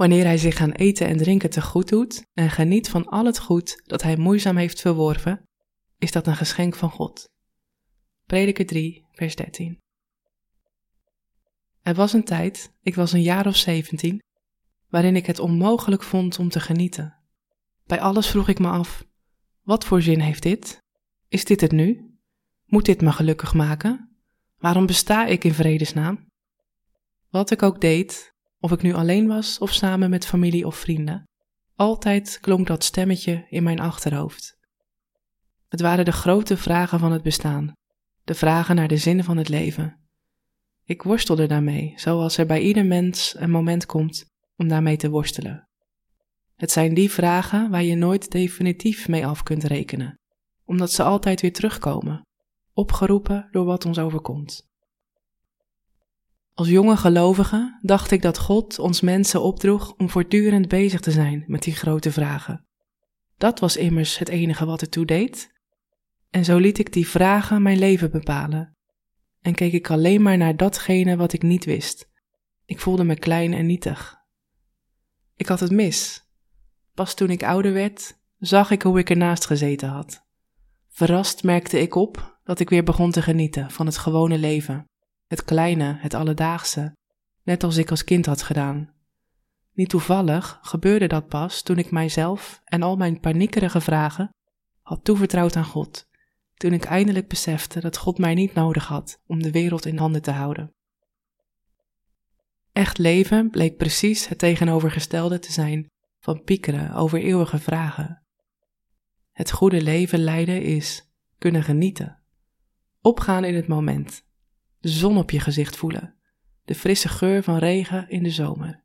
Wanneer hij zich aan eten en drinken te goed doet en geniet van al het goed dat hij moeizaam heeft verworven, is dat een geschenk van God. Prediker 3, vers 13. Er was een tijd, ik was een jaar of zeventien, waarin ik het onmogelijk vond om te genieten. Bij alles vroeg ik me af: wat voor zin heeft dit? Is dit het nu? Moet dit me gelukkig maken? Waarom besta ik in vredesnaam? Wat ik ook deed, of ik nu alleen was of samen met familie of vrienden. Altijd klonk dat stemmetje in mijn achterhoofd. Het waren de grote vragen van het bestaan, de vragen naar de zin van het leven. Ik worstelde daarmee, zoals er bij ieder mens een moment komt om daarmee te worstelen. Het zijn die vragen waar je nooit definitief mee af kunt rekenen, omdat ze altijd weer terugkomen, opgeroepen door wat ons overkomt. Als jonge gelovige dacht ik dat God ons mensen opdroeg om voortdurend bezig te zijn met die grote vragen. Dat was immers het enige wat ertoe deed. En zo liet ik die vragen mijn leven bepalen. En keek ik alleen maar naar datgene wat ik niet wist. Ik voelde me klein en nietig. Ik had het mis. Pas toen ik ouder werd, zag ik hoe ik ernaast gezeten had. Verrast merkte ik op dat ik weer begon te genieten van het gewone leven het kleine, het alledaagse, net als ik als kind had gedaan. Niet toevallig gebeurde dat pas toen ik mijzelf en al mijn paniekerige vragen had toevertrouwd aan God, toen ik eindelijk besefte dat God mij niet nodig had om de wereld in handen te houden. Echt leven bleek precies het tegenovergestelde te zijn van piekeren over eeuwige vragen. Het goede leven leiden is kunnen genieten, opgaan in het moment de zon op je gezicht voelen, de frisse geur van regen in de zomer.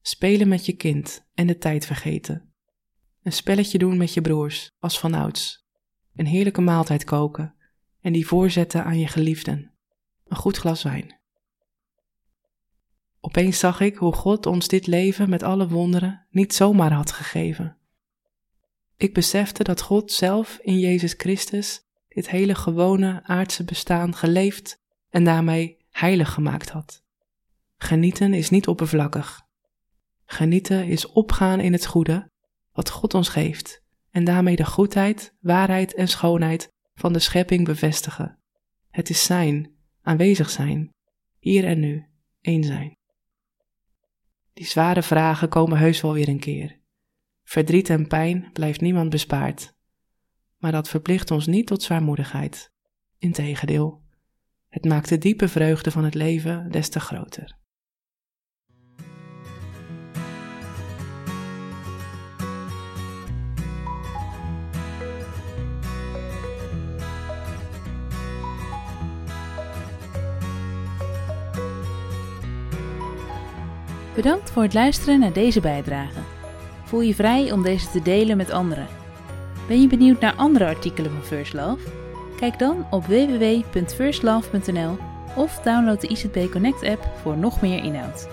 Spelen met je kind en de tijd vergeten. Een spelletje doen met je broers, als vanouds. Een heerlijke maaltijd koken en die voorzetten aan je geliefden. Een goed glas wijn. Opeens zag ik hoe God ons dit leven met alle wonderen niet zomaar had gegeven. Ik besefte dat God zelf in Jezus Christus dit hele gewone aardse bestaan geleefd en daarmee heilig gemaakt had. Genieten is niet oppervlakkig. Genieten is opgaan in het goede wat God ons geeft en daarmee de goedheid, waarheid en schoonheid van de schepping bevestigen. Het is zijn, aanwezig zijn, hier en nu, één zijn. Die zware vragen komen heus wel weer een keer. Verdriet en pijn blijft niemand bespaard. Maar dat verplicht ons niet tot zwaarmoedigheid. Integendeel. Het maakt de diepe vreugde van het leven des te groter. Bedankt voor het luisteren naar deze bijdrage. Voel je vrij om deze te delen met anderen. Ben je benieuwd naar andere artikelen van First Love? Kijk dan op www.firstlove.nl of download de IZB Connect app voor nog meer inhoud.